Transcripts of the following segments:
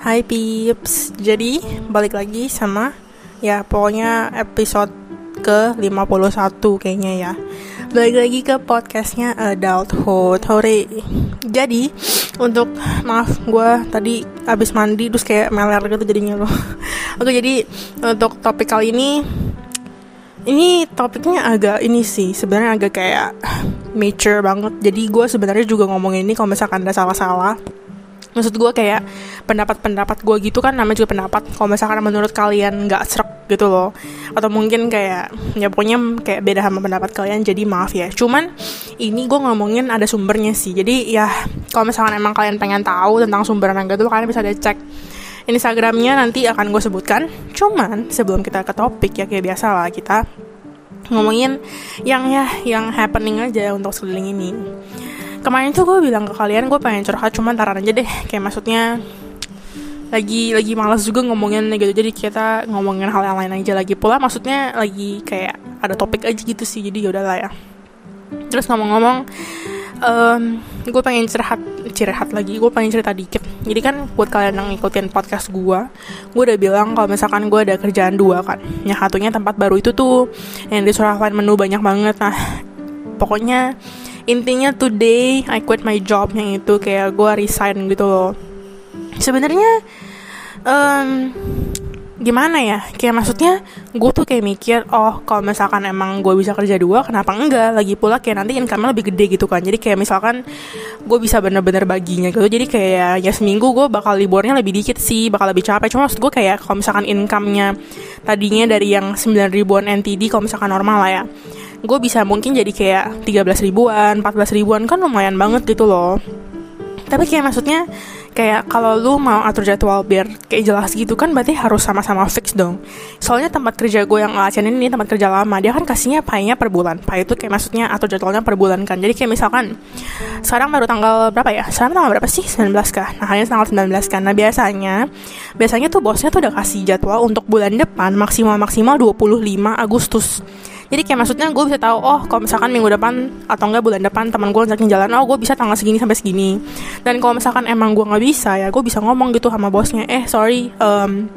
Hai Pips, jadi balik lagi sama ya pokoknya episode ke 51 kayaknya ya. Balik lagi ke podcastnya Adulthood. Hore Jadi untuk maaf gue tadi abis mandi terus kayak meler gitu jadinya loh. Oke jadi untuk topik kali ini ini topiknya agak ini sih sebenarnya agak kayak mature banget. Jadi gue sebenarnya juga ngomongin ini kalau misalkan ada salah-salah maksud gue kayak pendapat-pendapat gue gitu kan namanya juga pendapat. Kalau misalkan menurut kalian nggak serak gitu loh atau mungkin kayak ya pokoknya kayak beda sama pendapat kalian jadi maaf ya. Cuman ini gue ngomongin ada sumbernya sih. Jadi ya kalau misalkan emang kalian pengen tahu tentang sumber yang gitu kalian bisa cek Instagramnya nanti akan gue sebutkan. Cuman sebelum kita ke topik ya kayak biasa lah kita ngomongin yang ya yang happening aja untuk sekeliling ini kemarin tuh gue bilang ke kalian gue pengen curhat cuman taran aja deh. Kayak maksudnya lagi lagi malas juga ngomongin gitu. Jadi kita ngomongin hal yang lain aja lagi pula. Maksudnya lagi kayak ada topik aja gitu sih jadi yaudah lah ya. Terus ngomong-ngomong um, gue pengen cerhat cerhat lagi. Gue pengen cerita dikit. Jadi kan buat kalian yang ngikutin podcast gue gue udah bilang kalau misalkan gue ada kerjaan dua kan. Yang satunya tempat baru itu tuh yang di Surapan menu banyak banget. Nah pokoknya intinya today I quit my job yang itu kayak gue resign gitu loh. Sebenarnya um, gimana ya? Kayak maksudnya gue tuh kayak mikir oh kalau misalkan emang gue bisa kerja dua kenapa enggak? Lagi pula kayak nanti income lebih gede gitu kan. Jadi kayak misalkan gue bisa bener-bener baginya gitu. Jadi kayak ya seminggu gue bakal liburnya lebih dikit sih bakal lebih capek. Cuma maksud gue kayak kalau misalkan income-nya tadinya dari yang 9 ribuan NTD kalau misalkan normal lah ya gue bisa mungkin jadi kayak 13 ribuan 14 ribuan kan lumayan banget gitu loh. Tapi kayak maksudnya kayak kalau lu mau atur jadwal biar kayak jelas gitu kan berarti harus sama-sama fix dong. Soalnya tempat kerja gue yang ngelacain ini tempat kerja lama dia kan kasihnya paynya per bulan. Pay itu kayak maksudnya atur jadwalnya per bulan kan. Jadi kayak misalkan sekarang baru tanggal berapa ya? Sekarang tanggal berapa sih? 19 kah? Nah hanya tanggal 19 kan. Nah biasanya biasanya tuh bosnya tuh udah kasih jadwal untuk bulan depan maksimal maksimal 25 Agustus jadi kayak maksudnya gue bisa tahu oh kalau misalkan minggu depan atau enggak bulan depan teman gue ngajakin jalan oh gue bisa tanggal segini sampai segini. Dan kalau misalkan emang gue nggak bisa ya gue bisa ngomong gitu sama bosnya eh sorry um,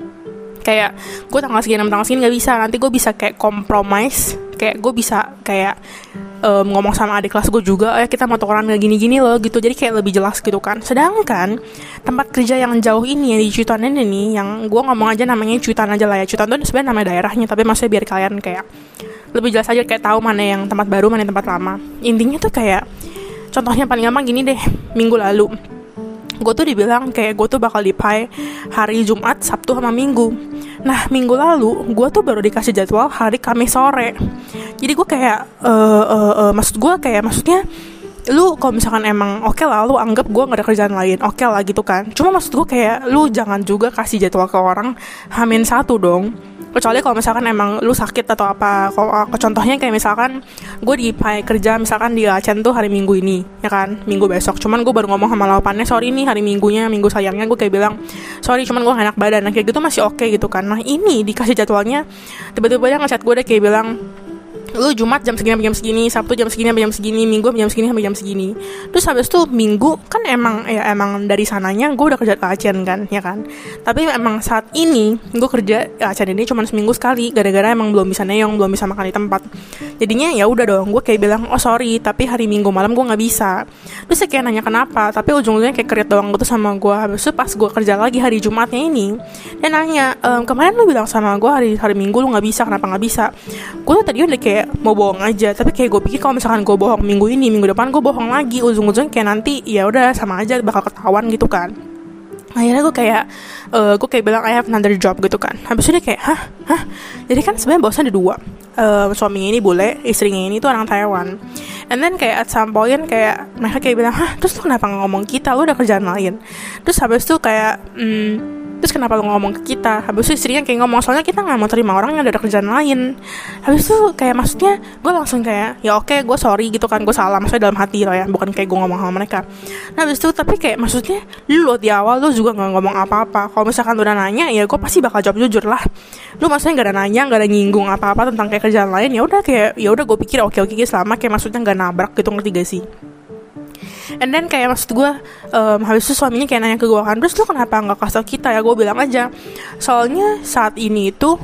kayak gue tanggal segini tanggal segini nggak bisa nanti gue bisa kayak compromise kayak gue bisa kayak um, ngomong sama adik kelas gue juga eh kita mau tukeran kayak gini-gini loh gitu. Jadi kayak lebih jelas gitu kan. Sedangkan tempat kerja yang jauh ini yang di Cuitan ini nih yang gue ngomong aja namanya Cuitan aja lah ya. Cuitan tuh sebenarnya nama daerahnya tapi maksudnya biar kalian kayak lebih jelas aja kayak tahu mana yang tempat baru mana yang tempat lama. Intinya tuh kayak contohnya paling gampang gini deh minggu lalu gue tuh dibilang kayak gue tuh bakal dipai hari Jumat Sabtu sama Minggu. Nah minggu lalu gue tuh baru dikasih jadwal hari Kamis sore. Jadi gue kayak uh, uh, uh, maksud gue kayak maksudnya lu kalau misalkan emang oke okay lah lu anggap gue gak ada kerjaan lain oke okay lah gitu kan. Cuma maksud gue kayak lu jangan juga kasih jadwal ke orang hamin satu dong kecuali kalau misalkan emang lu sakit atau apa. Kalau contohnya kayak misalkan gue di kerja misalkan di Aceh tuh hari Minggu ini ya kan? Minggu besok. Cuman gue baru ngomong sama lawannya sorry nih hari Minggunya Minggu sayangnya gue kayak bilang sorry cuman gue enak badan. Nah, kayak gitu masih oke okay gitu kan. Nah ini dikasih jadwalnya tiba-tiba dia ngechat gue deh kayak bilang lu Jumat jam segini jam segini, Sabtu jam segini jam segini, Minggu jam segini sampai jam segini. Terus habis itu Minggu kan emang ya emang dari sananya gue udah kerja ke Aceh kan, ya kan. Tapi emang saat ini gue kerja ke Aceh ini cuma seminggu sekali, gara-gara emang belum bisa neyong, belum bisa makan di tempat. Jadinya ya udah dong, gue kayak bilang oh sorry, tapi hari Minggu malam gue nggak bisa. Terus saya kayak nanya kenapa, tapi ujung-ujungnya kayak kerit doang gitu sama gue. Habis itu pas gue kerja lagi hari Jumatnya ini, dia nanya ehm, kemarin lu bilang sama gue hari hari Minggu lu nggak bisa, kenapa nggak bisa? Gue tadi udah kayak mau bohong aja. Tapi kayak gue pikir kalau misalkan gue bohong minggu ini minggu depan gue bohong lagi. Ujung-ujung kayak nanti ya udah sama aja bakal ketahuan gitu kan. Akhirnya gue kayak uh, gue kayak bilang I have another job gitu kan. Habis itu kayak hah? Hah? Jadi kan sebenarnya bosnya ada dua. Uh, suaminya ini bule istrinya ini tuh orang Taiwan. And then kayak at some point kayak mereka kayak bilang hah? Terus lu kenapa ngomong kita? Lu udah kerjaan lain. Terus habis itu kayak hmm, terus kenapa lo ngomong ke kita? Habis itu istrinya kayak ngomong soalnya kita nggak mau terima orang yang ada kerjaan lain. Habis itu kayak maksudnya gue langsung kayak ya oke gue sorry gitu kan gue salah. Maksudnya dalam hati lo ya bukan kayak gue ngomong sama mereka. Nah habis itu tapi kayak maksudnya lu lo di awal lo juga nggak ngomong apa-apa. Kalau misalkan lo udah nanya ya gue pasti bakal jawab jujur lah. Lu maksudnya gak ada nanya gak ada nyinggung apa-apa tentang kayak kerjaan lain ya udah kayak ya udah gue pikir oke oke selama kayak maksudnya nggak nabrak gitu ngerti gak sih and then kayak maksud gue um, habis itu suaminya kayak nanya ke gue kan terus lu kenapa nggak kasih kita ya? Gue bilang aja soalnya saat ini itu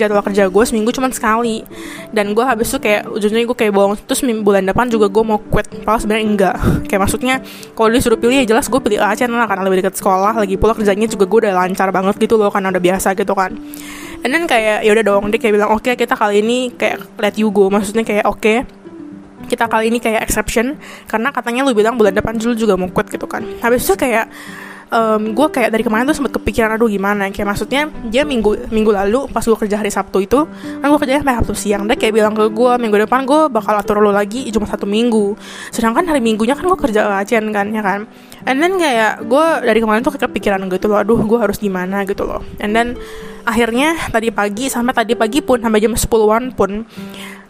jadwal kerja gue seminggu cuma sekali. Dan gue habis itu kayak ujungnya gue kayak bohong terus bulan depan juga gue mau quit. Padahal sebenarnya enggak. Kayak maksudnya kalau disuruh pilih ya jelas gue pilih Aceh lah karena lebih dekat sekolah lagi pula kerjanya juga gue udah lancar banget gitu loh karena udah biasa gitu kan. And then kayak ya udah dong dia kayak bilang oke okay, kita kali ini kayak let you go. Maksudnya kayak oke. okay, kita kali ini kayak exception karena katanya lu bilang bulan depan dulu juga mau quit gitu kan. Habis itu kayak um, gue kayak dari kemarin tuh sempet kepikiran aduh gimana? Kayak maksudnya dia minggu minggu lalu pas gue kerja hari Sabtu itu kan gue kerja sampai Sabtu siang dia kayak bilang ke gue minggu depan gue bakal atur lo lagi cuma satu minggu. Sedangkan hari minggunya kan gue kerja acian kan ya kan? And then kayak gue dari kemarin tuh kepikiran gitu loh aduh gue harus gimana? gitu loh. And then akhirnya tadi pagi sampai tadi pagi pun sampai jam 10-an pun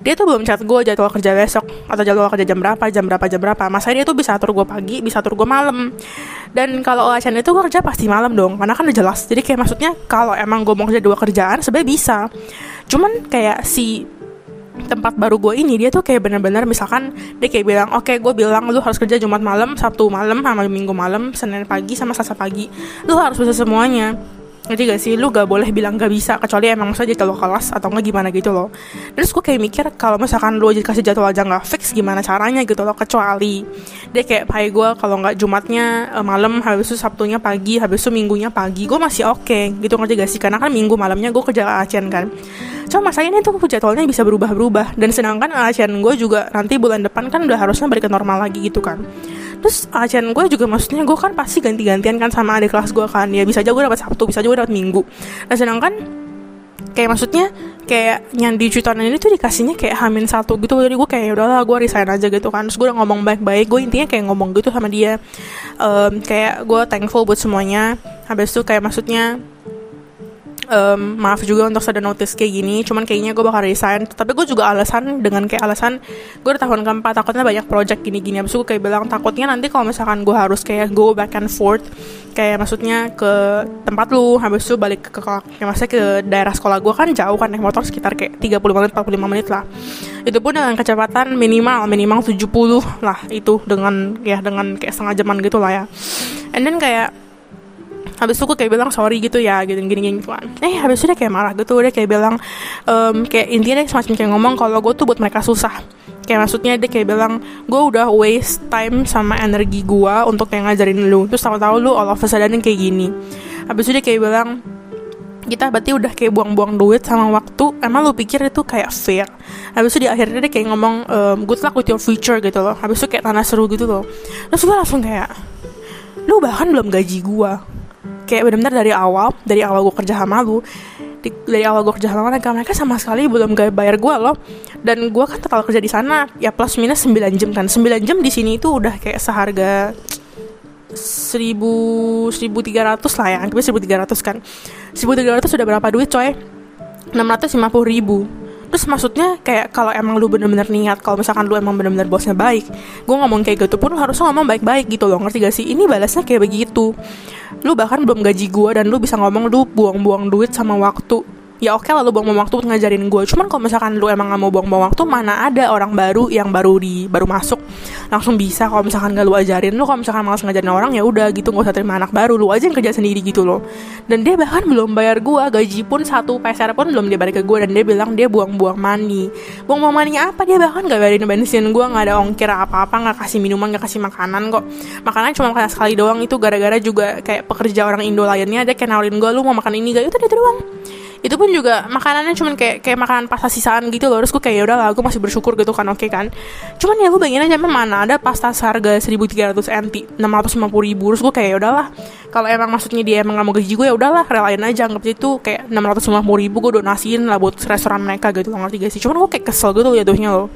dia tuh belum chat gue jadwal kerja besok. Atau jadwal kerja jam berapa jam berapa jam berapa. Masa dia tuh bisa atur gue pagi bisa atur gue malam. Dan kalau Ocean itu gue kerja pasti malam dong karena kan udah jelas. Jadi kayak maksudnya kalau emang gue mau kerja dua kerjaan sebenarnya bisa. Cuman kayak si tempat baru gue ini dia tuh kayak bener-bener misalkan dia kayak bilang oke okay, gue bilang lu harus kerja Jumat malam Sabtu malam sama Minggu malam Senin pagi sama Selasa pagi. Lu harus bisa semuanya ngerti gak sih? Lu gak boleh bilang gak bisa kecuali emang saja kalau kelas atau nggak gimana gitu loh. Terus gue kayak mikir kalau misalkan lu aja kasih jadwal aja nggak fix gimana caranya gitu loh kecuali. Dia kayak pai gue kalau nggak jumatnya uh, malam habis itu sabtunya pagi habis itu minggunya pagi gue masih oke. Okay, gitu ngerti gak sih? Karena kan minggu malamnya gue kerja acian kan. Cuma masalahnya tuh jadwalnya bisa berubah-berubah. Dan sedangkan acian gue juga nanti bulan depan kan udah harusnya balik ke normal lagi gitu kan terus acian gue juga maksudnya gue kan pasti ganti-gantian kan sama adik kelas gue kan. Ya bisa aja gue dapat sabtu bisa aja gue dapat minggu. Nah sedangkan kayak maksudnya kayak nyandi cuitan ini tuh dikasihnya kayak hamin satu gitu. Jadi gue kayak ya udahlah gue resign aja gitu kan. Terus gue udah ngomong baik-baik. Gue intinya kayak ngomong gitu sama dia. Um, kayak gue thankful buat semuanya. Habis itu kayak maksudnya um, maaf juga untuk sudah notice kayak gini cuman kayaknya gue bakal resign. Tapi gue juga alasan dengan kayak alasan gue udah tahun keempat takutnya banyak project gini-gini. Abis itu gue kayak bilang takutnya nanti kalau misalkan gue harus kayak go back and forth kayak maksudnya ke tempat lu habis itu balik ke, ke kayak maksudnya ke daerah sekolah gue kan jauh kan naik motor sekitar kayak 30 menit 45 menit lah. Itu pun dengan kecepatan minimal minimal 70 lah itu dengan ya dengan kayak setengah jaman gitu lah ya. And then kayak habis itu gue kayak bilang sorry gitu ya gitu gini gini kan. Eh habis itu dia kayak marah gitu dia kayak bilang um, kayak intinya dia semacam kayak ngomong kalau gue tuh buat mereka susah. Kayak maksudnya dia kayak bilang gue udah waste time sama energi gue untuk kayak ngajarin lu. Terus tahu-tahu lu all of a sudden kayak gini. Habis itu dia kayak bilang kita berarti udah kayak buang-buang duit sama waktu emang lu pikir itu kayak fair? Habis itu di akhirnya dia kayak ngomong um, good luck with your future gitu loh. Habis itu kayak tanah seru gitu loh. Terus gue langsung kayak lu bahkan belum gaji gue kayak benar-benar dari awal dari awal gue kerja sama lu di, dari awal gue kerja sama mereka mereka sama sekali belum gak bayar gue loh. Dan gue kan total kerja di sana ya plus minus 9 jam kan. 9 jam di sini itu udah kayak seharga seribu seribu tiga ratus lah ya anggapnya seribu tiga ratus kan. Seribu tiga ratus sudah berapa duit coy? Enam ratus lima puluh ribu terus maksudnya kayak kalau emang lu bener-bener niat kalau misalkan lu emang bener-bener bosnya baik gue ngomong kayak gitu pun harusnya ngomong baik-baik gitu loh ngerti gak sih? Ini balasnya kayak begitu. Lu bahkan belum gaji gue dan lu bisa ngomong lu buang-buang duit sama waktu ya oke okay lah lu buang-buang waktu ngajarin gue cuman kalau misalkan lu emang gak mau buang-buang waktu mana ada orang baru yang baru di baru masuk. Langsung bisa kalau misalkan gak lu ajarin. Lu kalau misalkan malas ngajarin orang ya udah gitu gak usah terima anak baru. Lu aja yang kerja sendiri gitu loh. Dan dia bahkan belum bayar gue gaji pun satu peser pun belum dia balik ke gue dan dia bilang dia buang-buang money. Buang-buang money apa? Dia bahkan gak bayarin bensin gue gak ada ongkir apa-apa gak kasih minuman gak kasih makanan kok. Makannya cuma makan sekali doang. Itu gara-gara juga kayak pekerja orang Indo lainnya dia kenalin gue lu mau makan ini gak itu dia doang itu pun juga makanannya cuman kayak kayak makanan pasta sisaan gitu loh. Terus gue kayak ya udah lah gue masih bersyukur gitu kan. Oke okay, kan? Cuman ya gue bayangin aja mana ada pasta seharga 1300 NT 650 ribu. Terus gue kayak ya udahlah kalau emang maksudnya dia emang gak mau gaji gue ya udahlah relain aja anggap itu kayak 650 ribu gue donasiin lah buat restoran mereka gitu. Ngerti gak sih? Cuman gue kayak kesel gitu ya tuhnya loh.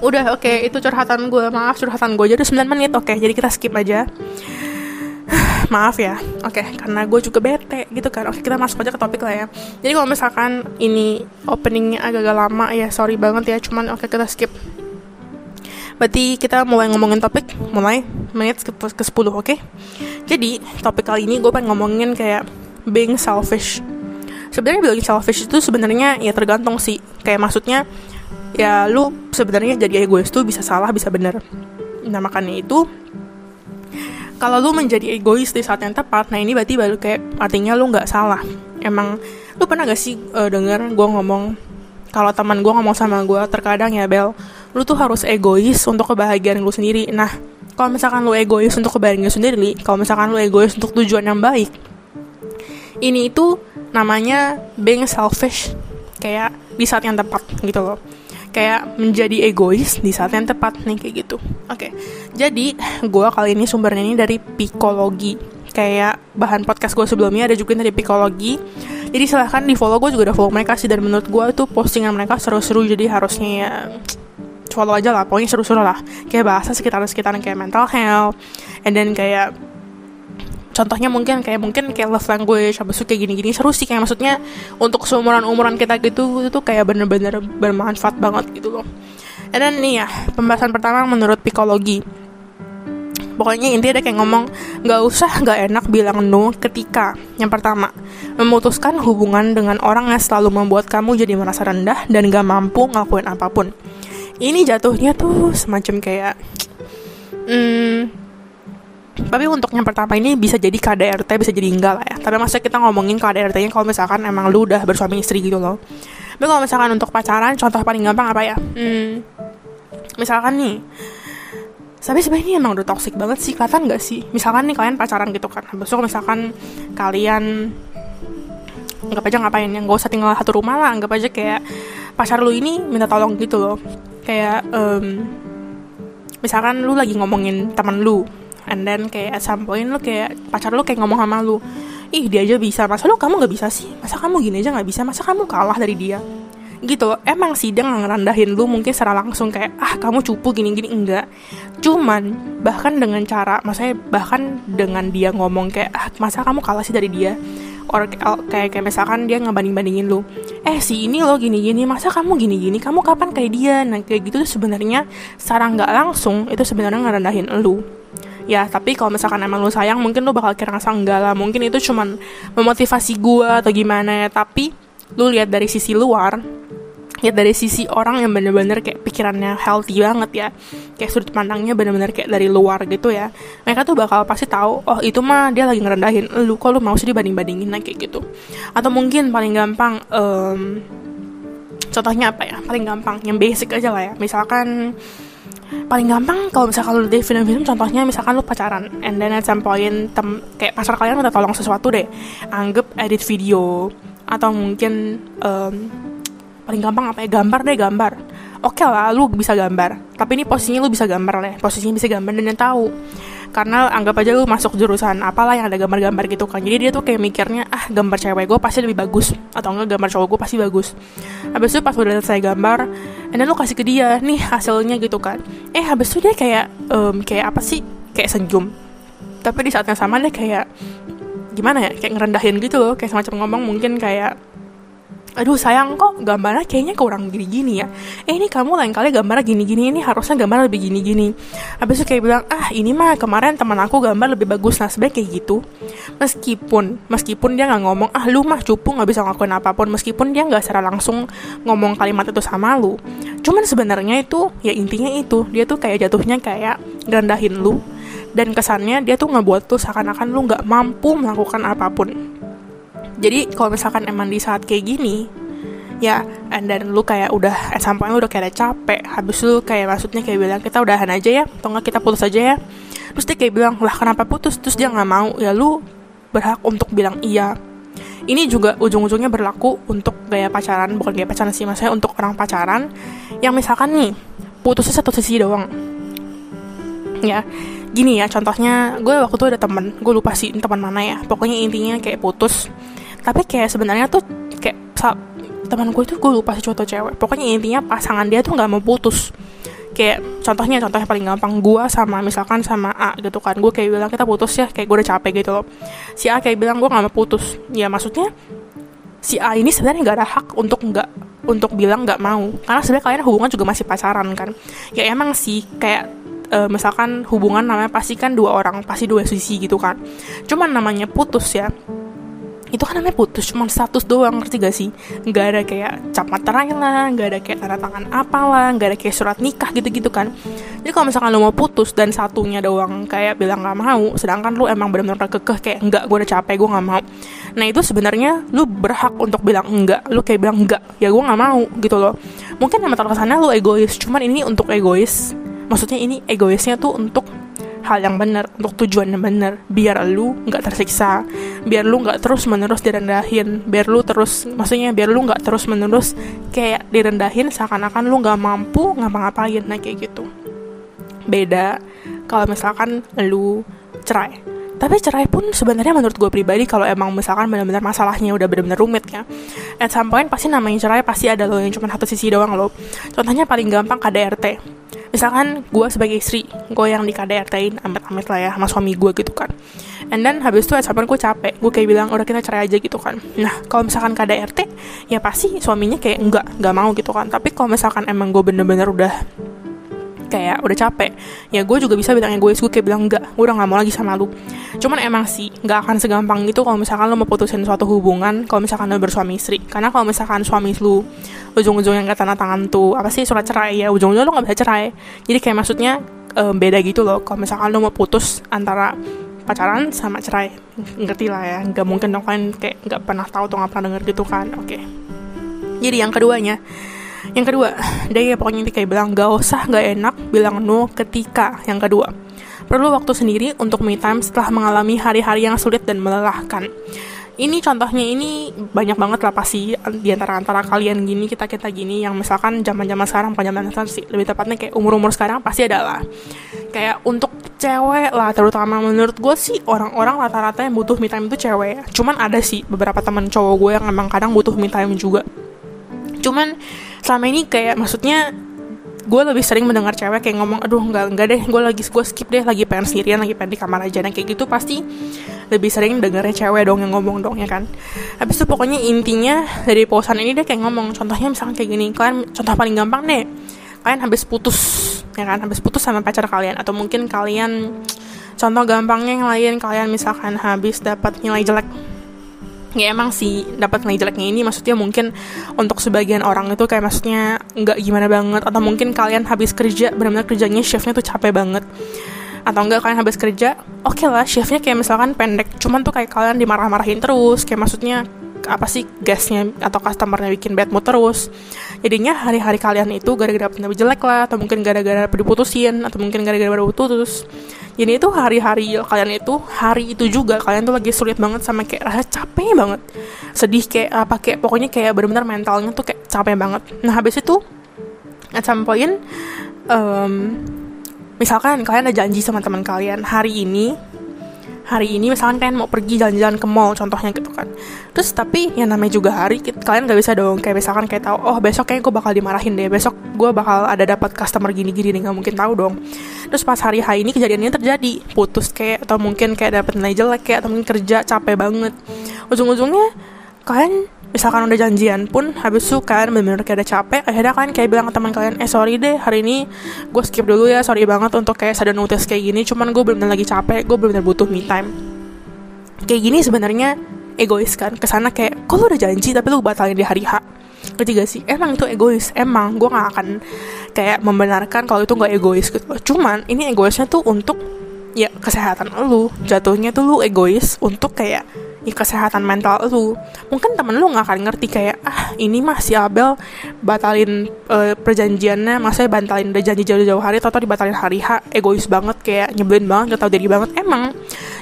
Udah oke okay, itu curhatan gue maaf curhatan gue jadi 9 menit. Oke okay, jadi kita skip aja maaf ya. Oke okay, karena gue juga bete gitu kan. Oke okay, kita masuk aja ke topik lah ya. Jadi kalau misalkan ini openingnya agak-agak lama ya sorry banget ya. Cuman oke okay, kita skip. Berarti kita mulai ngomongin topik mulai menit ke, ke 10 oke? Okay? jadi topik kali ini gue pengen ngomongin kayak being selfish. Sebenarnya bilang selfish itu sebenarnya ya tergantung sih. Kayak maksudnya ya lu sebenarnya jadi egois tuh bisa salah bisa bener. Nah makanya itu kalau lu menjadi egois di saat yang tepat nah ini berarti baru kayak artinya lu nggak salah. Emang lu pernah gak sih uh, denger gue ngomong kalau teman gue ngomong sama gue terkadang ya Bel lu tuh harus egois untuk kebahagiaan lu sendiri. Nah kalau misalkan lu egois untuk kebahagiaan lu sendiri kalau misalkan lu egois untuk tujuan yang baik ini itu namanya being selfish kayak di saat yang tepat gitu loh kayak menjadi egois di saat yang tepat nih kayak gitu. Oke okay. jadi gue kali ini sumbernya ini dari psikologi. Kayak bahan podcast gue sebelumnya ada juga dari psikologi. Jadi silahkan di follow gue juga udah follow mereka sih. Dan menurut gue itu postingan mereka seru-seru. Jadi harusnya ya follow aja lah. Pokoknya seru-seru lah. Kayak bahasa sekitar-sekitar kayak mental health. And then kayak contohnya mungkin kayak mungkin kayak love language itu kayak gini-gini seru sih. Kayak maksudnya untuk seumuran umuran kita gitu itu kayak bener-bener bermanfaat banget gitu loh. And then nih ya pembahasan pertama menurut psikologi. Pokoknya intinya dia kayak ngomong nggak usah nggak enak bilang no ketika. Yang pertama memutuskan hubungan dengan orang yang selalu membuat kamu jadi merasa rendah dan gak mampu ngelakuin apa pun. Ini jatuhnya tuh semacam kayak hmm, tapi untuk yang pertama ini bisa jadi KDRT bisa jadi enggak lah ya. Tapi masa kita ngomongin KDRT nya kalau misalkan emang lu udah bersuami istri gitu loh. Tapi kalau misalkan untuk pacaran contoh paling gampang apa ya? Hmm, misalkan nih tapi sebenarnya ini emang udah toxic banget sih. Kelihatan gak sih? Misalkan nih kalian pacaran gitu kan. Besok misalkan kalian anggap aja ngapain yang gak usah tinggal satu rumah lah. Anggap aja kayak pacar lu ini minta tolong gitu loh. Kayak um, misalkan lu lagi ngomongin teman lu and then kayak at some point lu kayak pacar lu kayak ngomong sama lu ih dia aja bisa masa lu kamu nggak bisa sih? Masa kamu gini aja nggak bisa? Masa kamu kalah dari dia? Gitu. Emang sih dia ngerendahin lu mungkin secara langsung kayak ah kamu cupu gini-gini. Enggak. Cuman bahkan dengan cara maksudnya bahkan dengan dia ngomong kayak ah masa kamu kalah sih dari dia? Or kayak kayak misalkan dia ngebanding bandingin lu eh si ini lo gini gini masa kamu gini gini kamu kapan kayak dia? Nah kayak gitu tuh sebenarnya secara nggak langsung itu sebenarnya ngerendahin lu ya tapi kalau misalkan emang lu sayang mungkin lu bakal kira ngerasa enggak lah. Mungkin itu cuman memotivasi gue atau gimana. Ya tapi lu lihat dari sisi luar lihat dari sisi orang yang bener-bener kayak pikirannya healthy banget ya. Kayak sudut pandangnya bener-bener kayak dari luar gitu ya. Mereka tuh bakal pasti tahu oh itu mah dia lagi ngerendahin lu. Kok lu mau sih dibanding-bandingin kayak gitu. Atau mungkin paling gampang um, contohnya apa ya? Paling gampang yang basic aja lah ya. Misalkan paling gampang kalau misalkan lu di film-film contohnya misalkan lu pacaran and then at some point tem kayak pacar kalian udah tolong sesuatu deh anggap edit video atau mungkin um, paling gampang apa ya gambar deh gambar. Oke okay lah lu bisa gambar tapi ini posisinya lu bisa gambar deh posisinya bisa gambar dan yang tahu karena anggap aja lu masuk jurusan apalah yang ada gambar-gambar gitu kan. Jadi dia tuh kayak mikirnya ah gambar cewek gue pasti lebih bagus atau enggak gambar cowok gue pasti bagus. Habis itu pas udah selesai gambar dan lu kasih ke dia nih hasilnya gitu kan. Eh habis itu dia kayak um, kayak apa sih? Kayak senyum. Tapi di saat yang sama dia kayak gimana ya kayak ngerendahin gitu loh kayak semacam ngomong mungkin kayak aduh sayang kok gambarnya kayaknya kurang gini-gini ya. Eh ini kamu lain kali gambarnya gini-gini ini harusnya gambar lebih gini-gini. Habis itu kayak bilang ah ini mah kemarin teman aku gambar lebih bagus. Nah sebenarnya kayak gitu. Meskipun meskipun dia nggak ngomong ah lu mah cupu nggak bisa ngelakuin apa pun. Meskipun dia nggak secara langsung ngomong kalimat itu sama lu. Cuman sebenarnya itu ya intinya itu dia tuh kayak jatuhnya kayak rendahin lu. Dan kesannya dia tuh ngebuat tuh seakan-akan lu nggak mampu melakukan apa pun jadi kalau misalkan emang di saat kayak gini ya and then lu kayak udah some point lu udah kayak capek habis lu kayak maksudnya kayak bilang kita udahan aja ya atau enggak kita putus aja ya. Terus dia kayak bilang lah kenapa putus? Terus dia nggak mau ya lu berhak untuk bilang iya. Ini juga ujung-ujungnya berlaku untuk gaya pacaran bukan gaya pacaran sih maksudnya untuk orang pacaran yang misalkan nih putusnya satu sisi doang. Ya gini ya contohnya gue waktu itu ada temen gue lupa sih teman mana ya pokoknya intinya kayak putus tapi kayak sebenarnya tuh kayak teman gue itu gue lupa sih cowok cewek. Pokoknya intinya pasangan dia tuh nggak mau putus. Kayak contohnya contohnya paling gampang gue sama misalkan sama A gitu kan. Gue kayak bilang kita putus ya kayak gue udah capek gitu loh. Si A kayak bilang gue nggak mau putus. Ya maksudnya si A ini sebenarnya nggak ada hak untuk nggak untuk bilang nggak mau. Karena sebenarnya kalian hubungan juga masih pacaran kan. Ya emang sih kayak uh, misalkan hubungan namanya pasti kan dua orang pasti dua sisi gitu kan. Cuman namanya putus ya itu kan namanya putus cuma status doang ngerti gak sih? Nggak ada kayak cap materai lah nggak ada kayak tanda tangan apalah nggak ada kayak surat nikah gitu-gitu kan. Jadi kalau misalkan lo mau putus dan satunya doang kayak bilang nggak mau sedangkan lo emang benar-benar kekeh kayak enggak gue udah capek gue nggak mau. Nah itu sebenarnya lo berhak untuk bilang enggak lo kayak bilang enggak ya gue nggak mau gitu loh. Mungkin emang terkesannya lo egois cuman ini untuk egois. Maksudnya ini egoisnya tuh untuk hal yang benar untuk tujuan yang benar. Biar lu nggak tersiksa biar lu nggak terus menerus direndahin biar lu terus maksudnya biar lu nggak terus menerus kayak direndahin seakan-akan lu nggak mampu ngapa-ngapain nah kayak gitu. Beda kalau misalkan lu cerai tapi cerai pun sebenarnya menurut gue pribadi kalau emang misalkan benar-benar masalahnya udah benar-benar rumit ya. At some point pasti namanya cerai pasti ada lo yang cuma satu sisi doang lo contohnya paling gampang KDRT misalkan gue sebagai istri gue yang di KDRT-in amit-amit lah ya sama suami gue gitu kan. And then habis itu at some point gue capek. Gue kayak bilang udah kita cerai aja gitu kan. Nah kalau misalkan KDRT ya pasti suaminya kayak enggak enggak mau gitu kan. Tapi kalau misalkan emang gue bener-bener udah kayak udah capek. Ya gue juga bisa bilang egois gue kayak bilang enggak gue udah gak mau lagi sama lu. Cuman emang sih nggak akan segampang itu kalau misalkan lo mau putusin suatu hubungan kalau misalkan lo bersuami istri. Karena kalau misalkan suami lu ujung-ujungnya nggak tanda tangan tuh apa sih surat cerai ya ujung-ujungnya lo nggak bisa cerai. Jadi kayak maksudnya um, beda gitu loh kalau misalkan lo mau putus antara pacaran sama cerai. Ngerti lah ya nggak mungkin dong kan kayak nggak pernah tahu tuh nggak pernah denger gitu kan oke. Okay. jadi yang keduanya yang kedua dia ya pokoknya kayak bilang gak usah gak enak bilang no ketika. Yang kedua perlu waktu sendiri untuk me time setelah mengalami hari-hari yang sulit dan melelahkan. Ini contohnya ini banyak banget lah pasti di antara antara kalian gini kita kita gini yang misalkan zaman zaman sekarang bukan zaman sekarang sih lebih tepatnya kayak umur umur sekarang pasti ada lah. Kayak untuk cewek lah terutama menurut gue sih orang-orang rata-rata yang butuh me time itu cewek. Cuman ada sih beberapa teman cowok gue yang emang kadang butuh me time juga. Cuman selama ini kayak maksudnya gue lebih sering mendengar cewek kayak ngomong aduh enggak enggak deh gue lagi gue skip deh lagi pengen sendirian lagi pengen di kamar aja. Nah kayak gitu pasti lebih sering dengarnya cewek dong yang ngomong dong ya kan? Habis itu pokoknya intinya dari posan ini deh kayak ngomong contohnya misalnya kayak gini kalian contoh paling gampang deh kalian habis putus ya kan? Habis putus sama pacar kalian atau mungkin kalian contoh gampangnya yang lain kalian misalkan habis dapat nilai jelek ya emang sih dapat nilai jeleknya ini maksudnya mungkin untuk sebagian orang itu kayak maksudnya nggak gimana banget atau mungkin kalian habis kerja benar-benar kerjanya shiftnya tuh capek banget. Atau enggak kalian habis kerja oke okay lah shiftnya kayak misalkan pendek cuman tuh kayak kalian dimarah-marahin terus kayak maksudnya apa sih gasnya atau customernya bikin bad mood terus. Jadinya hari-hari kalian itu gara-gara lebih jelek lah atau mungkin gara-gara diputusin atau mungkin gara-gara baru putus. Jadi itu hari-hari kalian itu hari itu juga kalian tuh lagi sulit banget sama kayak rasa capek banget. Sedih kayak apa kayak pokoknya kayak benar-benar mentalnya tuh kayak capek banget. Nah habis itu at some point um, misalkan kalian ada janji sama teman kalian hari ini hari ini misalkan kalian mau pergi jalan-jalan ke mall contohnya gitu kan. Terus tapi yang namanya juga hari kalian gak bisa dong. Kayak misalkan kayak tahu oh besok kayaknya gue bakal dimarahin deh. Besok gue bakal ada dapat customer gini-gini nih nggak mungkin tahu dong. Terus pas hari hari ini kejadiannya terjadi. Putus kayak atau mungkin kayak dapat nilai jelek kayak atau mungkin kerja capek banget. Ujung-ujungnya kalian misalkan udah janjian pun habis itu kan bener-bener kayak ada capek akhirnya kan kayak bilang ke teman kalian eh sorry deh hari ini gue skip dulu ya sorry banget untuk kayak sadar notice kayak gini cuman gue bener-bener lagi capek gue bener-bener butuh me time. Kayak gini sebenarnya egois kan ke sana kayak kok lu udah janji tapi lu batalin di hari H? Ketiga sih? Emang itu egois emang gue gak akan kayak membenarkan kalau itu gak egois gitu. Cuman ini egoisnya tuh untuk ya kesehatan lu. Jatuhnya tuh lu egois untuk kayak ya kesehatan mental lu. Mungkin temen lu nggak akan ngerti kayak ah ini mah si Abel batalin uh, perjanjiannya. Masa batalin udah janji jauh-jauh hari atau dibatalin hari H egois banget kayak nyebelin banget gak tau diri banget. Emang.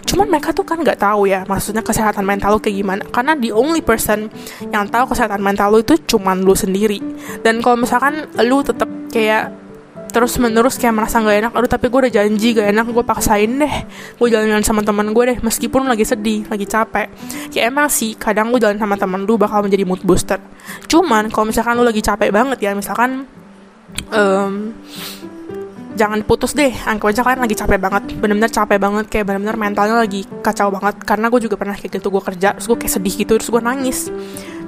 Cuman mereka tuh kan nggak tahu ya maksudnya kesehatan mental lu kayak gimana. Karena the only person yang tahu kesehatan mental lu itu cuman lu sendiri. Dan kalau misalkan lu tetap kayak terus menerus kayak merasa gak enak aduh tapi gue udah janji gak enak gue paksain deh gue jalan-jalan sama teman gue deh meskipun lagi sedih lagi capek. Ya emang sih kadang gue jalan sama teman lu bakal menjadi mood booster. Cuman kalau misalkan lu lagi capek banget ya misalkan um, jangan putus deh anggap aja kalian lagi capek banget bener-bener capek banget kayak bener-bener mentalnya lagi kacau banget karena gue juga pernah kayak gitu gue kerja terus gue kayak sedih gitu terus gue nangis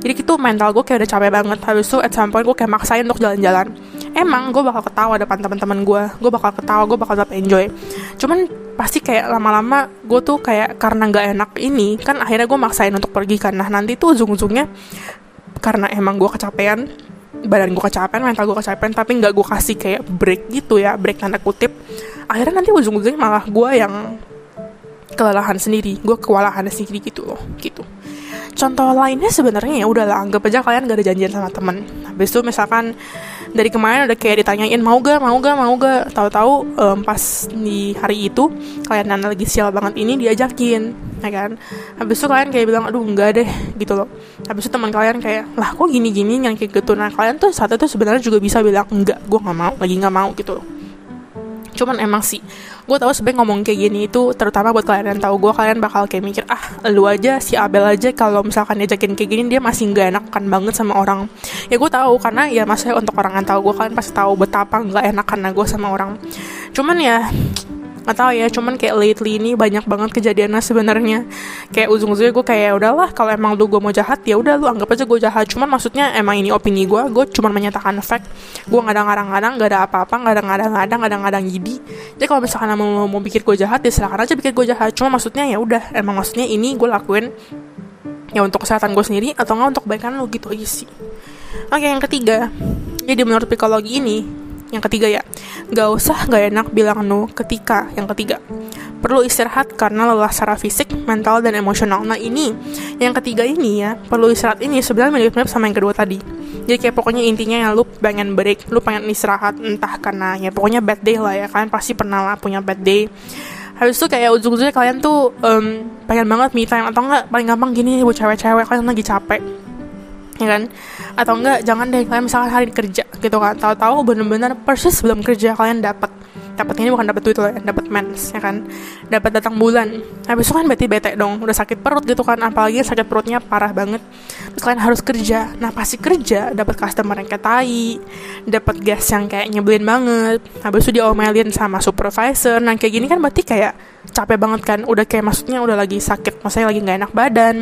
jadi gitu mental gue kayak udah capek banget. Habis itu at some point gue kayak maksain untuk jalan-jalan. Emang gue bakal ketawa depan teman-teman gue gue bakal ketawa gue bakal tetap enjoy. Cuman pasti kayak lama-lama gue tuh kayak karena nggak enak ini kan akhirnya gue maksain untuk pergi kan. Nah nanti tuh ujung-ujungnya karena emang gue kecapean badan gue kecapean mental gue kecapean tapi nggak gue kasih kayak break gitu ya break tanda kutip akhirnya nanti ujung-ujungnya malah gue yang kelelahan sendiri. Gue kewalahan sendiri gitu loh gitu contoh lainnya sebenarnya ya udahlah anggap aja kalian gak ada janjian sama temen. Habis itu misalkan dari kemarin udah kayak ditanyain mau gak mau gak mau gak tahu-tahu um, pas di hari itu kalian nana lagi sial banget ini diajakin ya kan? Habis itu kalian kayak bilang aduh enggak deh gitu loh. Habis itu teman kalian kayak lah kok gini-gini yang kayak gitu? Nah kalian tuh saat itu sebenarnya juga bisa bilang enggak gue nggak mau lagi nggak mau gitu loh. Cuman emang sih gue tahu sebenarnya ngomong kayak gini itu terutama buat kalian yang tahu gue kalian bakal kayak mikir ah lu aja si Abel aja kalau misalkan diajakin kayak gini dia masih nggak enakan banget sama orang. Ya gue tahu karena ya maksudnya untuk orang yang tahu gue kalian pasti tahu betapa nggak enakan gue sama orang. Cuman ya nggak tahu ya cuman kayak lately ini banyak banget kejadiannya sebenarnya. Kayak ujung-ujungnya gue kayak udahlah kalau emang lu gue mau jahat ya udah lu anggap aja gue jahat. Cuman maksudnya emang ini opini gue gue cuman menyatakan fact. Gue nggak ada ngarang-ngarang nggak ada apa-apa nggak ada ngadang-ngadang nggak ada ngadang jadi kalau misalkan mau mau pikir gue jahat ya silakan aja pikir gue jahat. Cuma maksudnya ya udah emang maksudnya ini gue lakuin ya untuk kesehatan gue sendiri atau nggak untuk kebaikan lo gitu aja sih. Oke yang ketiga jadi menurut psikologi ini yang ketiga ya, gak usah gak enak bilang no ketika. Yang ketiga, perlu istirahat karena lelah secara fisik, mental, dan emosional. Nah ini, yang ketiga ini ya, perlu istirahat ini sebenarnya mirip-mirip sama yang kedua tadi. Jadi kayak pokoknya intinya ya lu pengen break, lu pengen istirahat, entah karena ya pokoknya bad day lah ya, kalian pasti pernah lah punya bad day. Habis itu kayak ujung-ujungnya kalian tuh um, pengen banget me time atau enggak paling gampang gini buat cewek-cewek kalian lagi capek ya kan? Atau enggak jangan deh kalian misalkan hari kerja gitu kan. Tahu-tahu bener-bener persis sebelum kerja kalian dapat dapat ini bukan dapat duit loh ya dapat mens ya kan? Dapat datang bulan. Habis itu kan berarti bete dong udah sakit perut gitu kan apalagi sakit perutnya parah banget. Terus kalian harus kerja. Nah pasti kerja dapat customer yang kayak tai dapat gas yang kayak nyebelin banget. Habis itu diomelin sama supervisor. Nah kayak gini kan berarti kayak capek banget kan? Udah kayak maksudnya udah lagi sakit maksudnya lagi nggak enak badan.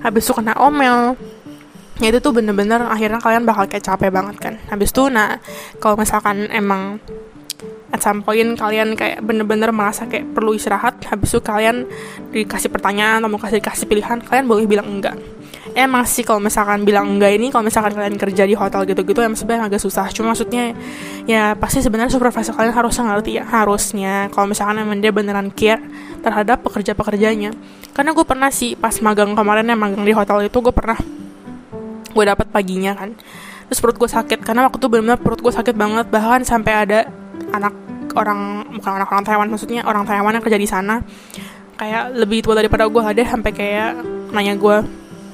Habis itu kena omel ya itu tuh bener-bener akhirnya kalian bakal kayak capek banget kan. Habis itu nah kalau misalkan emang at some point kalian kayak bener-bener merasa kayak perlu istirahat habis itu kalian dikasih pertanyaan atau mau kasih kasih pilihan kalian boleh bilang enggak. Emang sih kalau misalkan bilang enggak ini kalau misalkan kalian kerja di hotel gitu-gitu emang sebenarnya agak susah. Cuma maksudnya ya pasti sebenarnya supervisor kalian harusnya ngerti ya harusnya. Kalau misalkan emang dia beneran care terhadap pekerja-pekerjanya. Karena gue pernah sih pas magang kemarin yang magang di hotel itu gue pernah gue dapat paginya kan. Terus perut gue sakit karena waktu itu benar-benar perut gue sakit banget. Bahkan sampai ada anak orang bukan anak orang Taiwan maksudnya orang Taiwan yang kerja di sana. Kayak lebih tua daripada gue ada sampai kayak nanya gue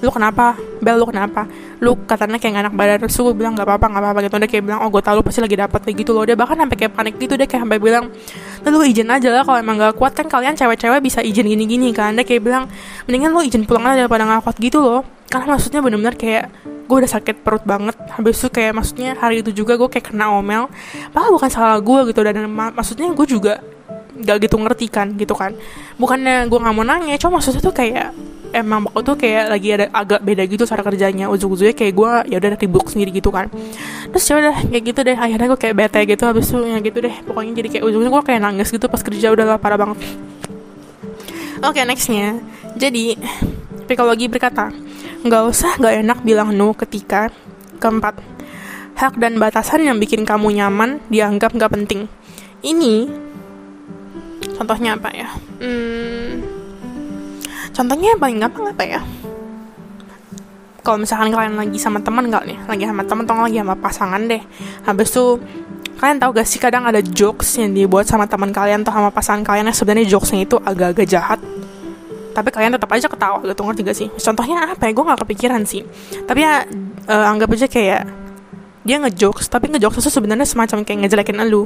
lu kenapa? Bel lu kenapa? Lu katanya kayak gak enak badan. Terus gue bilang gak apa-apa gak apa-apa gitu. Dia kayak bilang oh gue tau lu pasti lagi dapat kayak gitu loh. Dia bahkan sampai kayak panik gitu dia kayak sampai bilang lu izin aja lah kalau emang gak kuat kan kalian cewek-cewek bisa izin gini-gini kan. Dia kayak bilang mendingan lu izin pulang aja daripada gak kuat gitu loh karena maksudnya bener-bener kayak gue udah sakit perut banget. Habis itu kayak maksudnya hari itu juga gue kayak kena omel. Padahal bukan salah gue gitu dan mak maksudnya gue juga gak gitu ngerti kan gitu kan. Bukannya gue nggak mau nanya cuma maksudnya tuh kayak emang waktu tuh kayak lagi ada agak beda gitu cara kerjanya. Ujung-ujungnya kayak gue ya udah ribuk sendiri gitu kan. Terus ya udah kayak gitu deh akhirnya gue kayak bete gitu habis itu ya gitu deh. Pokoknya jadi kayak ujungnya gue kayak nangis gitu pas kerja udah lah parah banget. Oke okay, nextnya. Jadi psikologi berkata nggak usah nggak enak bilang no ketika. Keempat hak dan batasan yang bikin kamu nyaman dianggap nggak penting. Ini contohnya apa ya? Hmm, contohnya yang paling gampang apa ya? Kalau misalkan kalian lagi sama teman nggak nih? Lagi sama teman atau lagi sama pasangan deh. Habis itu kalian tahu gak sih kadang ada jokes yang dibuat sama teman kalian atau sama pasangan kalian yang sebenarnya jokesnya itu agak-agak jahat tapi kalian tetap aja ketawa gitu. Ngerti gak sih? Contohnya apa ya? Gue nggak kepikiran sih. Tapi ya uh, anggap aja kayak dia ngejokes tapi ngejokes itu sebenarnya semacam kayak ngejelekin elu.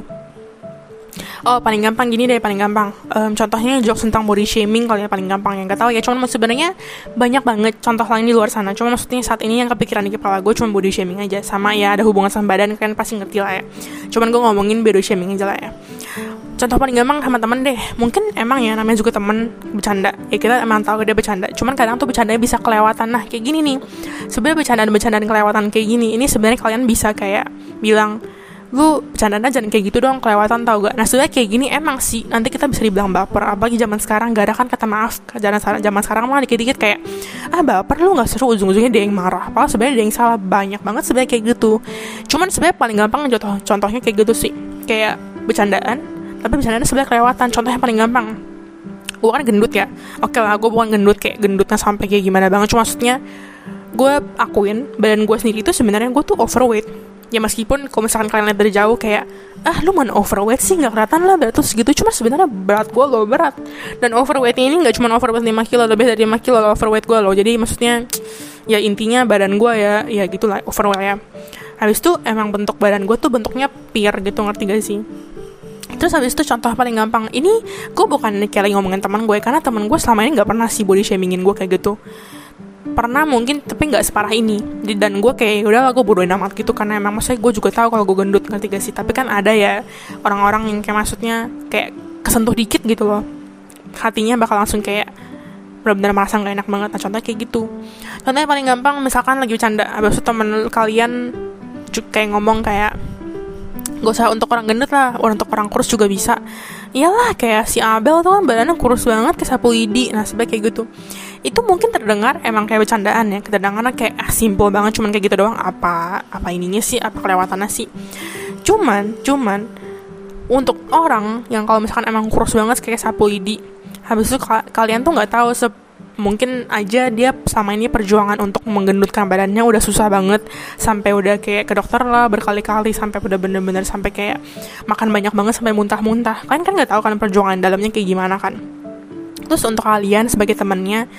Oh paling gampang gini deh paling gampang. Um, contohnya jokes tentang body shaming kalau ya paling gampang. Yang gak tahu ya cuman sebenarnya banyak banget contoh lain di luar sana. Cuma maksudnya saat ini yang kepikiran di kepala gue cuma body shaming aja. Sama ya ada hubungan sama badan kalian pasti ngerti lah ya. Cuman gue ngomongin body shaming aja lah ya contoh paling gampang sama temen deh. Mungkin emang ya namanya juga temen bercanda. Ya kita emang tahu dia bercanda. Cuman kadang tuh bercandanya bisa kelewatan. Nah kayak gini nih. Sebenarnya bercandaan bercandaan kelewatan kayak gini ini sebenarnya kalian bisa kayak bilang lu bercanda jangan kayak gitu dong kelewatan tau gak? Nah sebenarnya kayak gini emang sih. Nanti kita bisa dibilang baper. Apalagi zaman sekarang gak ada kan kata maaf zaman sekarang zaman sekarang mah dikit-dikit kayak ah baper lu nggak seru. Ujung-ujungnya dia yang marah. Padahal sebenarnya dia yang salah. Banyak banget sebenarnya kayak gitu. Cuman sebenarnya paling gampang contoh contohnya kayak gitu sih. Kayak bercandaan tapi bercandaan sebenarnya kelewatan contohnya paling gampang. Gue kan gendut ya. Oke lah gue bukan gendut kayak gendutnya sampai kayak gimana banget. Cuma maksudnya gue akuin badan gue sendiri itu sebenarnya gue tuh overweight. Ya meskipun kalau misalkan kalian lihat dari jauh kayak ah lu mana overweight sih? Nggak kelihatan lah berat tuh segitu cuma sebenarnya berat gue loh berat. Dan overweight ini nggak cuma overweight 5 kilo lebih dari 5 kilo overweight gue loh. Jadi maksudnya ya intinya badan gue ya ya gitulah overweight ya. Habis itu emang bentuk badan gue tuh bentuknya pear gitu ngerti gak sih Terus habis itu contoh paling gampang Ini gue bukan kayak lagi ngomongin teman gue Karena teman gue selama ini gak pernah sih body shamingin gue kayak gitu. Pernah mungkin tapi nggak separah ini. Dan gue kayak udah lah gue bodohin amat gitu. Karena emang maksudnya gue juga tahu kalau gue gendut ngerti gak sih? Tapi kan ada ya orang-orang yang kayak maksudnya kayak kesentuh dikit gitu loh. Hatinya bakal langsung kayak benar-benar merasa nggak enak banget. Nah contohnya kayak gitu. Contohnya paling gampang misalkan lagi bercanda abis itu temen kalian kayak ngomong kayak gak usah untuk orang gendut lah untuk orang kurus juga bisa. Iyalah kayak si Abel tuh kan badannya kurus banget kayak sapu lidi nah kayak gitu. Itu mungkin terdengar emang kayak bercandaan ya kedengarannya kayak ah, simple banget cuman kayak gitu doang apa apa ininya sih apa kelewatannya sih? Cuman cuman untuk orang yang kalau misalkan emang kurus banget kayak sapu lidi habis itu ka kalian tuh nggak tahu se mungkin aja dia sama ini perjuangan untuk menggendutkan badannya udah susah banget. Sampai udah kayak ke dokter lah berkali-kali sampai udah bener-bener sampai kayak makan banyak banget sampai muntah-muntah. Kalian kan nggak tahu kan perjuangan dalamnya kayak gimana kan. Terus untuk kalian sebagai temannya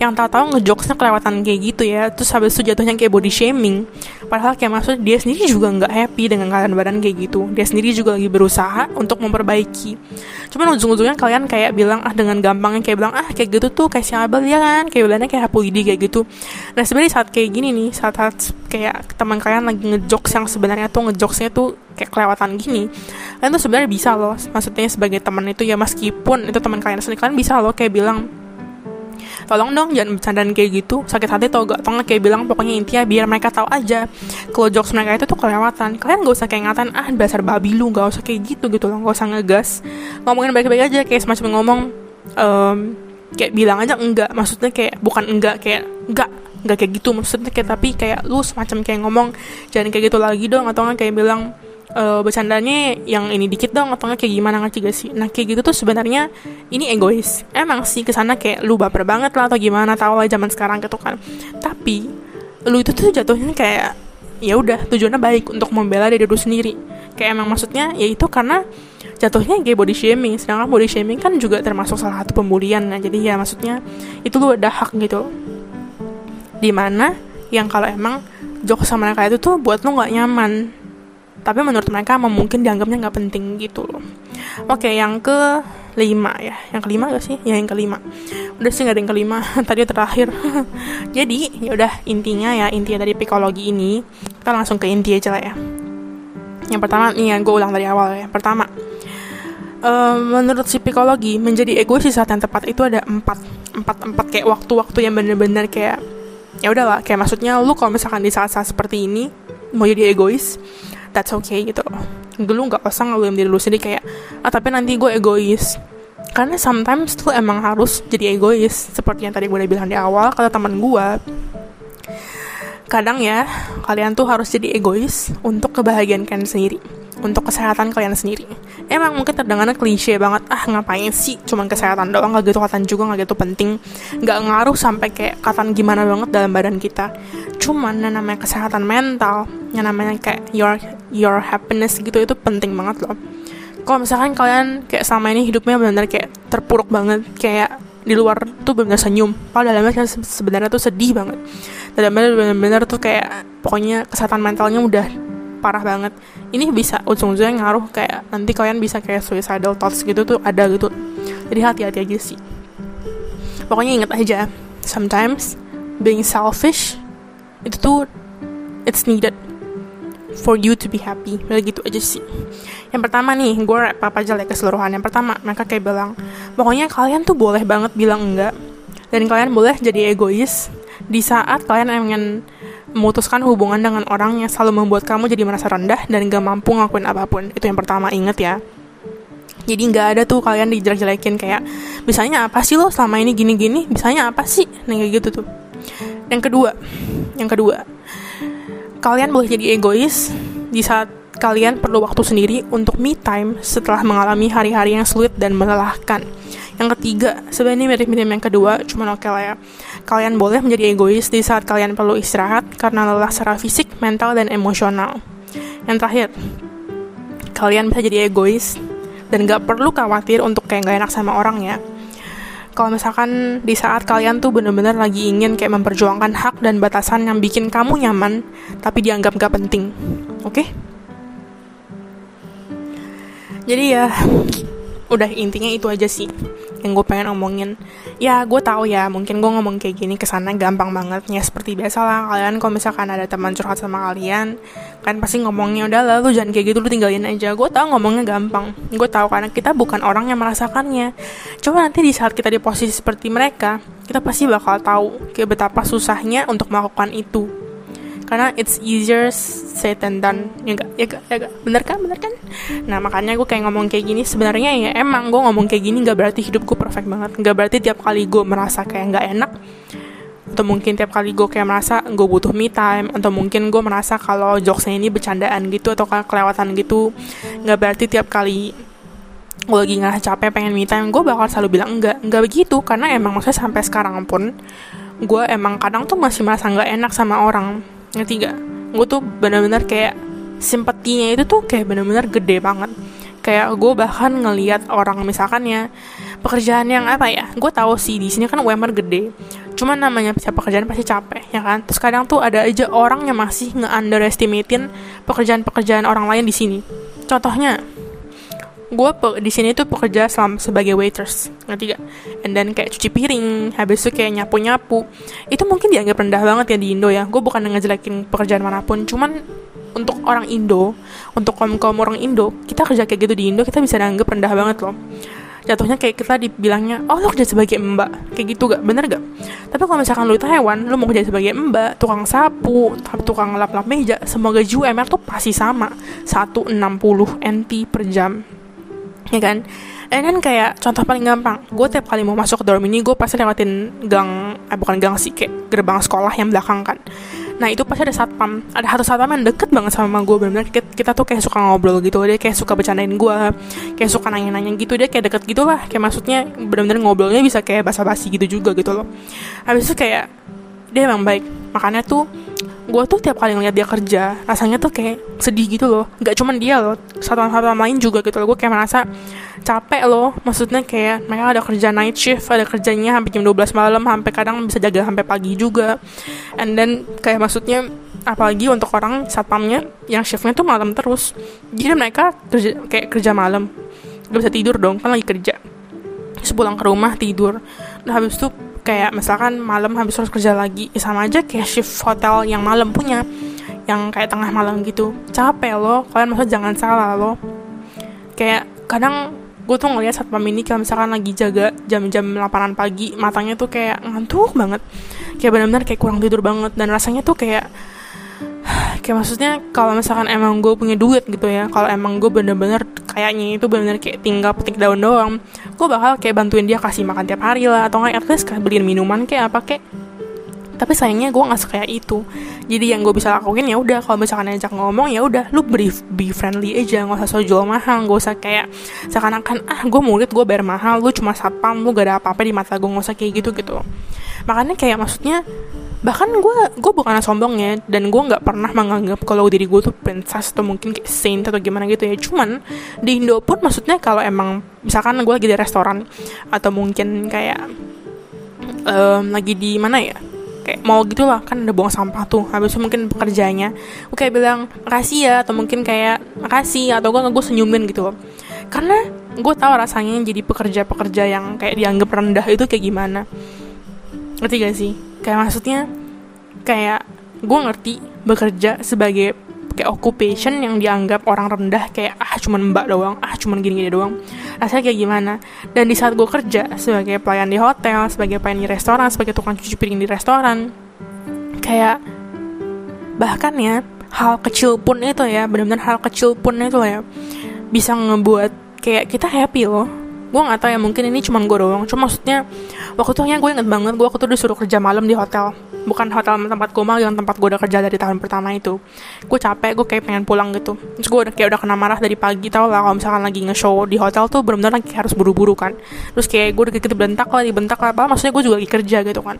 yang tahu-tahu ngejokesnya kelewatan kayak gitu ya. Terus habis itu jatuhnya kayak body shaming padahal kayak maksud dia sendiri juga nggak happy dengan keadaan badan kayak gitu. Dia sendiri juga lagi berusaha untuk memperbaiki. Cuman ujung-ujungnya kalian kayak bilang ah dengan gampangnya kayak bilang ah kayak gitu tuh kayak si Abel ya kan? Kayak bilangnya kayak Hapulidi kayak gitu. Nah sebenarnya saat kayak gini nih saat, saat kayak teman kalian lagi ngejokes yang sebenarnya tuh ngejokesnya tuh kayak kelewatan gini kalian tuh sebenarnya bisa loh maksudnya sebagai teman itu ya meskipun itu teman kalian sendiri kalian bisa loh kayak bilang tolong dong jangan bercandaan kayak gitu. Sakit hati tau gak tolong kayak bilang pokoknya intinya biar mereka tahu aja. Kalau jokes mereka itu tuh kelewatan. Kalian gak usah kayak ngatain ah dasar babi lu gak usah kayak gitu gitu loh gak usah ngegas. Ngomongin baik-baik aja kayak semacam ngomong um, kayak bilang aja enggak. Maksudnya kayak bukan enggak kayak enggak enggak kayak gitu maksudnya kayak tapi kayak lu semacam kayak ngomong jangan kayak gitu lagi dong atau kayak bilang uh, bercandanya yang ini dikit dong atau kayak gimana ngerti gak sih? Nah kayak gitu tuh sebenarnya ini egois. Emang sih ke sana kayak lu baper banget lah atau gimana tau lah zaman sekarang gitu kan. Tapi lu itu tuh jatuhnya kayak ya udah tujuannya baik untuk membela diri lu sendiri. Kayak emang maksudnya ya itu karena jatuhnya kayak body shaming. Sedangkan body shaming kan juga termasuk salah satu pembulian. Nah jadi ya maksudnya itu lu ada hak gitu. Di mana yang kalau emang jokes sama mereka itu tuh buat lu nggak nyaman tapi menurut mereka mungkin dianggapnya nggak penting gitu loh. Oke yang ke lima ya. Yang kelima gak sih? Ya yang kelima. Udah sih nggak ada yang kelima. Tadi terakhir. Jadi ya udah intinya ya intinya dari psikologi ini kita langsung ke inti aja lah ya. Yang pertama nih yang gue ulang dari awal ya. Pertama um, menurut si psikologi menjadi egois di saat yang tepat itu ada empat. Empat empat kayak waktu-waktu yang bener-bener kayak ya udahlah kayak maksudnya lu kalau misalkan di saat-saat seperti ini mau jadi egois that's okay gitu lu nggak usah ngeluim diri lu sendiri kayak ah tapi nanti gue egois. Karena sometimes tuh emang harus jadi egois seperti yang tadi gue udah bilang di awal kata teman gue kadang ya kalian tuh harus jadi egois untuk kebahagiaan kalian sendiri untuk kesehatan kalian sendiri emang mungkin terdengarnya klise banget ah ngapain sih? Cuman kesehatan doang gak gitu katan juga gak gitu penting. Gak ngaruh sampai kayak katan gimana banget dalam badan kita. Cuman yang namanya kesehatan mental yang namanya kayak your your happiness gitu itu penting banget loh. Kalau misalkan kalian kayak sama ini hidupnya benar-benar kayak terpuruk banget kayak di luar tuh benar senyum. Padahal dalamnya sebenarnya tuh sedih banget. Dalamnya benar-benar tuh kayak pokoknya kesehatan mentalnya udah parah banget ini bisa ujung-ujungnya ngaruh kayak nanti kalian bisa kayak suicidal thoughts gitu tuh ada gitu. Jadi hati-hati aja sih. Pokoknya inget aja sometimes being selfish itu tuh it's needed for you to be happy. Udah gitu aja sih. Yang pertama nih gue rap apa aja lah keseluruhan. Yang pertama mereka kayak bilang pokoknya kalian tuh boleh banget bilang enggak. Dan kalian boleh jadi egois di saat kalian ingin memutuskan hubungan dengan orang yang selalu membuat kamu jadi merasa rendah dan gak mampu ngelakuin apa pun. Itu yang pertama, inget ya. Jadi nggak ada tuh kalian dijelek-jelekin kayak, misalnya apa sih lo selama ini gini-gini, misalnya apa sih, nah gitu tuh. Yang kedua, yang kedua, kalian boleh jadi egois di saat kalian perlu waktu sendiri untuk me time setelah mengalami hari-hari yang sulit dan melelahkan. Yang ketiga, sebenarnya mirip-mirip yang kedua, cuman oke okay lah ya. Kalian boleh menjadi egois di saat kalian perlu istirahat karena lelah secara fisik, mental, dan emosional. Yang terakhir, kalian bisa jadi egois dan gak perlu khawatir untuk kayak gak enak sama orang ya. Kalau misalkan di saat kalian tuh bener-bener lagi ingin kayak memperjuangkan hak dan batasan yang bikin kamu nyaman, tapi dianggap gak penting. Oke? Okay? Jadi ya, udah intinya itu aja sih yang gue pengen omongin. Ya gue tahu ya mungkin gue ngomong kayak gini ke sana gampang banget ya seperti biasa lah. Kalian kalau misalkan ada teman curhat sama kalian kan pasti ngomongnya udah lah lu jangan kayak gitu lu tinggalin aja. Gue tahu ngomongnya gampang. Gue tahu karena kita bukan orang yang merasakannya. Coba nanti di saat kita di posisi seperti mereka kita pasti bakal tahu kayak betapa susahnya untuk melakukan itu karena it's easier said than done. Ya gak ya gak ya bener kan? Bener kan? Nah makanya gue kayak ngomong kayak gini sebenarnya ya emang gue ngomong kayak gini gak berarti hidup gue perfect banget. Gak berarti tiap kali gue merasa kayak gak enak atau mungkin tiap kali gue kayak merasa gue butuh me time atau mungkin gue merasa kalau jokesnya ini bercandaan gitu atau kelewatan gitu nggak berarti tiap kali gue lagi ngerasa capek pengen me time gue bakal selalu bilang enggak enggak begitu karena emang maksudnya sampai sekarang pun gue emang kadang tuh masih merasa nggak enak sama orang yang tiga gue tuh bener-bener kayak simpatinya itu tuh kayak bener-bener gede banget. Kayak gue bahkan ngeliat orang misalkan ya pekerjaan yang apa ya gue tahu sih di sini kan UMR gede. Cuman namanya siapa pekerjaan pasti capek ya kan? Terus kadang tuh ada aja orang yang masih nge-underestimatein pekerjaan-pekerjaan orang lain di sini. Contohnya gue di sini tuh pekerja selama sebagai waiters ngerti gak? And then kayak cuci piring, habis itu kayak nyapu nyapu. Itu mungkin dianggap rendah banget ya di Indo ya. Gue bukan ngejelekin pekerjaan mana pun, cuman untuk orang Indo, untuk kaum kaum orang Indo, kita kerja kayak gitu di Indo kita bisa dianggap rendah banget loh. Jatuhnya kayak kita dibilangnya, oh lo kerja sebagai mbak, kayak gitu gak? Bener gak? Tapi kalau misalkan lo Taiwan, lo mau kerja sebagai mbak, tukang sapu, tukang lap-lap meja, semua gaji UMR tuh pasti sama, 160 NT per jam ya kan And kan kayak contoh paling gampang, gue tiap kali mau masuk ke dorm ini, gue pasti lewatin gang, eh bukan gang sih, kayak gerbang sekolah yang belakang kan. Nah itu pasti ada satpam, ada satu satpam yang deket banget sama gue, benar-benar kita, kita tuh kayak suka ngobrol gitu, dia kayak suka bercandain gue, kayak suka nanya-nanya gitu, dia kayak deket gitu lah, kayak maksudnya benar-benar ngobrolnya bisa kayak basa-basi gitu juga gitu loh. Habis itu kayak dia emang baik, makanya tuh gue tuh tiap kali ngeliat dia kerja rasanya tuh kayak sedih gitu loh. Nggak cuman dia loh satuan-satuan lain juga gitu loh. Gue kayak merasa capek loh. Maksudnya kayak mereka ada kerja night shift ada kerjanya sampai jam 12 malam sampai kadang bisa jaga sampai pagi juga. And then kayak maksudnya apalagi untuk orang satpamnya yang shiftnya tuh malam terus. Jadi mereka kerja kayak kerja malam. Gak bisa tidur dong kan lagi kerja. Terus pulang ke rumah tidur. Nah habis itu kayak misalkan malam habis harus kerja lagi ya sama aja kayak shift hotel yang malam punya yang kayak tengah malam gitu. Capek loh kalian maksud jangan salah loh. Kayak kadang gue tuh ngeliat saat ini kalau misalkan lagi jaga jam-jam 8 pagi matanya tuh kayak ngantuk banget. Kayak benar-benar kayak kurang tidur banget dan rasanya tuh kayak kayak maksudnya kalau misalkan emang gue punya duit gitu ya kalau emang gue bener-bener kayaknya itu bener-bener kayak tinggal petik daun doang gue bakal kayak bantuin dia kasih makan tiap hari lah atau nggak at least beliin minuman kayak apa kayak. Tapi sayangnya gue nggak kayak itu. Jadi yang gue bisa lakuin ya udah kalau misalkan ajak ngomong ya udah lu beri be friendly aja nggak usah so jual mahal gak usah kayak seakan-akan ah gue murid gue bayar mahal lu cuma satpam lu gak ada apa-apa di mata gue nggak usah kayak gitu gitu. Makanya kayak maksudnya bahkan gue gue bukan sombong ya dan gue nggak pernah menganggap kalau diri gue tuh princess atau mungkin kayak saint atau gimana gitu ya. Cuman di Indo pun maksudnya kalau emang misalkan gue lagi di restoran atau mungkin kayak um, lagi di mana ya kayak mau gitu lah kan ada buang sampah tuh habis itu mungkin pekerjanya gue kayak bilang makasih ya atau mungkin kayak makasih atau gue gue senyumin gitu loh. Karena gue tahu rasanya jadi pekerja-pekerja yang kayak dianggap rendah itu kayak gimana. Ngerti gak sih kayak maksudnya kayak gue ngerti bekerja sebagai kayak occupation yang dianggap orang rendah kayak ah cuman mbak doang ah cuman gini-gini doang. Rasanya kayak gimana? Dan di saat gue kerja sebagai pelayan di hotel sebagai pelayan di restoran sebagai tukang cuci piring di restoran kayak bahkan ya hal kecil pun itu ya benar-benar hal kecil pun itu ya bisa ngebuat kayak kita happy loh gue nggak tahu ya mungkin ini cuma gue doang. Cuma maksudnya waktu itu gue inget banget gue waktu itu disuruh kerja malam di hotel. Bukan hotel tempat gue yang tempat gue udah kerja dari tahun pertama itu. Gue capek gue kayak pengen pulang gitu. Terus gue udah kayak udah kena marah dari pagi tau lah kalau misalkan lagi nge-show di hotel tuh benar-benar lagi harus buru-buru kan. Terus kayak gue udah gitu bentak lah dibentak lah. Apa maksudnya gue juga lagi kerja gitu kan.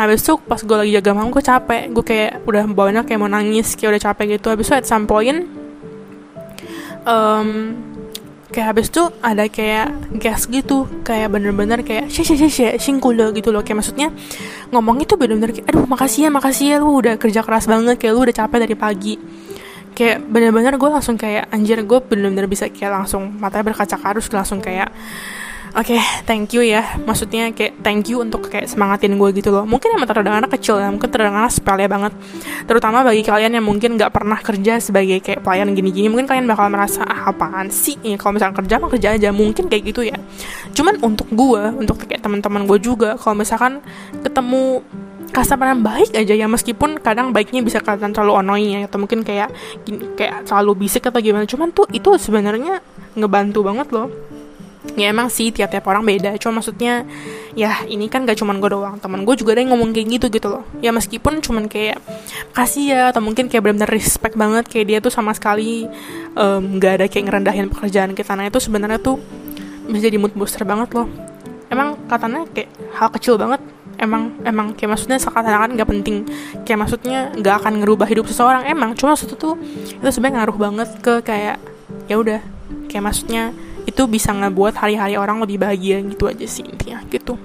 Habis itu pas gue lagi jaga malam gue capek. Gue kayak udah bawanya kayak mau nangis kayak udah capek gitu. Habis itu at some point um, kayak habis tuh ada kayak gas gitu kayak bener-bener kayak sih sih sih singkule gitu loh. Kayak maksudnya ngomong itu bener-bener kayak aduh makasih ya makasih ya lu udah kerja keras banget kayak lu udah capek dari pagi. Kayak bener-bener gue langsung kayak anjir gue bener-bener bisa kayak langsung matanya berkaca karus langsung kayak Oke, okay, thank you ya. Maksudnya kayak thank you untuk kayak semangatin gue gitu loh. Mungkin emang terdengar kecil ya, mungkin terdengar sepele banget. Terutama bagi kalian yang mungkin gak pernah kerja sebagai kayak pelayan gini-gini, mungkin kalian bakal merasa ah, apaan sih? Ya, kalau misalnya kerja mah kerja aja, mungkin kayak gitu ya. Cuman untuk gue, untuk kayak teman-teman gue juga, kalau misalkan ketemu customer yang baik aja ya meskipun kadang baiknya bisa kelihatan terlalu annoying ya atau mungkin kayak kayak terlalu bisik atau gimana cuman tuh itu sebenarnya ngebantu banget loh ya emang sih tiap-tiap orang beda. Cuma maksudnya ya ini kan gak cuman gue doang. Teman gue juga ada yang ngomong kayak gitu gitu loh. Ya meskipun cuman kayak kasih ya atau mungkin kayak benar-benar respect banget kayak dia tuh sama sekali um, gak ada kayak ngerendahin pekerjaan kita nah itu sebenarnya tuh bisa jadi mood booster banget loh. Emang katanya kayak hal kecil banget. Emang emang kayak maksudnya seakan-akan gak penting. Kayak maksudnya gak akan ngerubah hidup seseorang. Emang cuma maksudnya tuh itu sebenarnya ngaruh banget ke kayak ya udah. Kayak maksudnya itu bisa ngebuat hari-hari orang lebih bahagia gitu aja sih intinya gitu.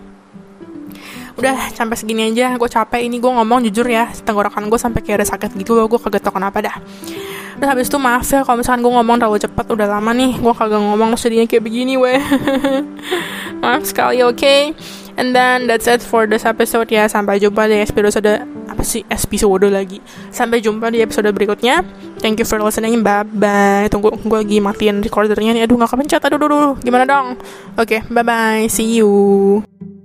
Udah sampai segini aja. Gue capek. Ini gue ngomong jujur ya tenggorokan gue sampai kayak ada sakit gitu loh. Gue kagak tau kenapa dah. Udah habis itu maaf ya kalau misalkan gue ngomong terlalu cepat udah lama nih gue kagak ngomong sedihnya kayak begini weh. Maaf sekali oke? Okay? And then that's it for this episode ya. Sampai jumpa di episode apa sih episode lagi. Sampai jumpa di episode berikutnya. Thank you for listening. Bye bye. Tunggu gue lagi matiin recordernya nih. Aduh nggak kepencet. Aduh, aduh, aduh. Gimana dong? Oke, okay, bye bye. See you.